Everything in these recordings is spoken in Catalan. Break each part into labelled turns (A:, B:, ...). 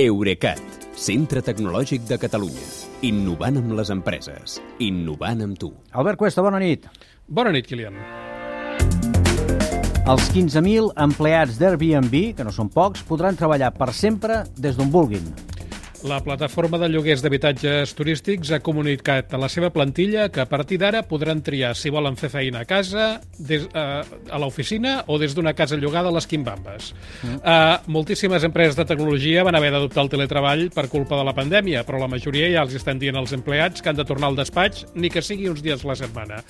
A: Eurecat, centre tecnològic de Catalunya. Innovant amb les empreses. Innovant amb tu.
B: Albert Cuesta, bona nit.
C: Bona nit, Kilian.
B: Els 15.000 empleats d'Airbnb, que no són pocs, podran treballar per sempre des d'on vulguin.
C: La plataforma de lloguers d'habitatges turístics ha comunicat a la seva plantilla que a partir d'ara podran triar si volen fer feina a casa, des, uh, a l'oficina o des d'una casa llogada a les Quimbambes. Mm. Uh, moltíssimes empreses de tecnologia van haver d'adoptar el teletreball per culpa de la pandèmia, però la majoria ja els estan dient als empleats que han de tornar al despatx, ni que sigui uns dies a la setmana.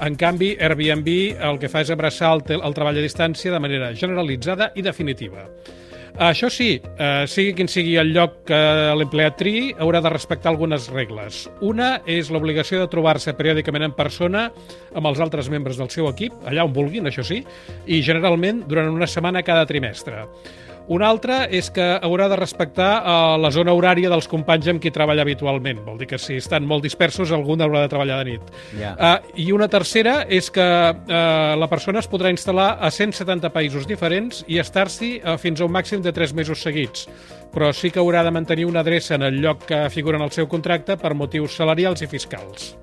C: En canvi, Airbnb el que fa és abraçar el, el treball a distància de manera generalitzada i definitiva. Això sí, eh, sigui quin sigui el lloc que l'empleat triï, haurà de respectar algunes regles. Una és l'obligació de trobar-se periòdicament en persona amb els altres membres del seu equip, allà on vulguin, això sí, i generalment durant una setmana cada trimestre. Una altra és que haurà de respectar eh, la zona horària dels companys amb qui treballa habitualment. Vol dir que si estan molt dispersos, algun haurà de treballar de nit.
B: Ja.
C: Uh, I una tercera és que uh, la persona es podrà instal·lar a 170 països diferents i estar-s'hi uh, fins a un màxim de 3 mesos seguits. Però sí que haurà de mantenir una adreça en el lloc que figura en el seu contracte per motius salarials i fiscals.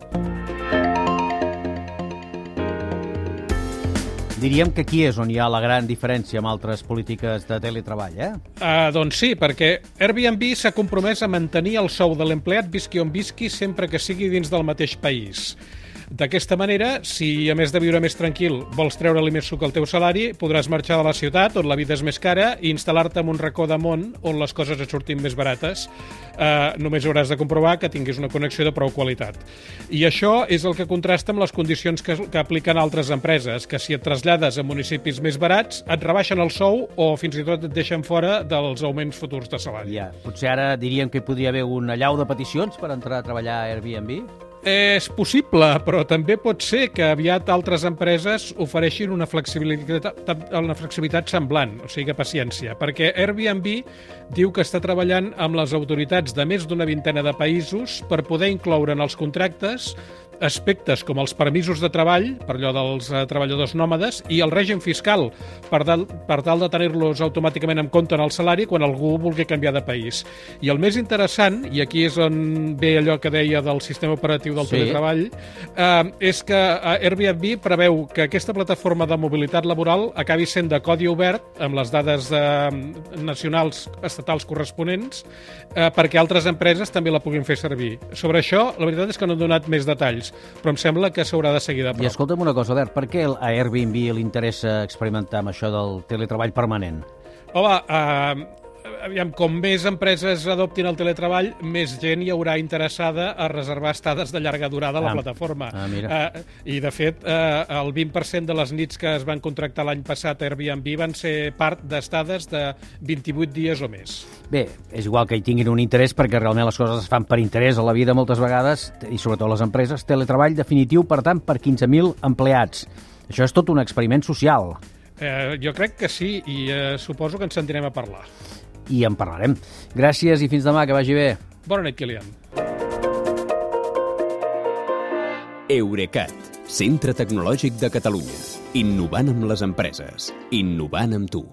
B: Diríem que aquí és on hi ha la gran diferència amb altres polítiques de teletreball, eh?
C: Uh, doncs sí, perquè Airbnb s'ha compromès a mantenir el sou de l'empleat visqui on visqui sempre que sigui dins del mateix país. D'aquesta manera, si a més de viure més tranquil vols treure-li més suc al teu salari, podràs marxar de la ciutat on la vida és més cara i instal·lar-te en un racó de món on les coses et sortin més barates. Uh, només hauràs de comprovar que tinguis una connexió de prou qualitat. I això és el que contrasta amb les condicions que, que apliquen altres empreses, que si et trasllades a municipis més barats, et rebaixen el sou o fins i tot et deixen fora dels augments futurs de salari.
B: Ja. Potser ara diríem que hi podria haver una llau de peticions per entrar a treballar a Airbnb?
C: És possible, però també pot ser que aviat altres empreses ofereixin una flexibilitat, una flexibilitat semblant, o sigui que paciència, perquè Airbnb diu que està treballant amb les autoritats de més d'una vintena de països per poder incloure en els contractes aspectes com els permisos de treball, per allò dels eh, treballadors nòmades, i el règim fiscal, per, tal, per tal de tenir-los automàticament en compte en el salari quan algú vulgui canviar de país. I el més interessant, i aquí és on ve allò que deia del sistema operatiu del
B: Sí.
C: teletreball, eh, és que eh, Airbnb preveu que aquesta plataforma de mobilitat laboral acabi sent de codi obert amb les dades eh, nacionals estatals corresponents eh, perquè altres empreses també la puguin fer servir. Sobre això, la veritat és que no han donat més detalls, però em sembla que s'haurà de seguir de
B: I
C: prop.
B: escolta'm una cosa, Albert, per què a Airbnb li interessa experimentar amb això del teletreball permanent?
C: Home, eh, aviam, com més empreses adoptin el teletreball, més gent hi haurà interessada a reservar estades de llarga durada a la
B: Ah.
C: plataforma.
B: Ah, mira.
C: Eh, I, de fet, eh, el 20% de les nits que es van contractar l'any passat a Airbnb van ser part d'estades de 28 dies o més.
B: Bé, és igual que hi tinguin un interès perquè realment les coses es fan per interès a la vida moltes vegades i sobretot les empreses. Teletreball definitiu, per tant, per 15.000 empleats. Això és tot un experiment social
C: Eh, jo crec que sí, i eh, suposo que ens sentirem a parlar.
B: I en parlarem. Gràcies i fins demà, que vagi bé.
C: Bona nit, Kilian.
A: Eurecat, centre tecnològic de Catalunya. Innovant amb les empreses. Innovant amb tu.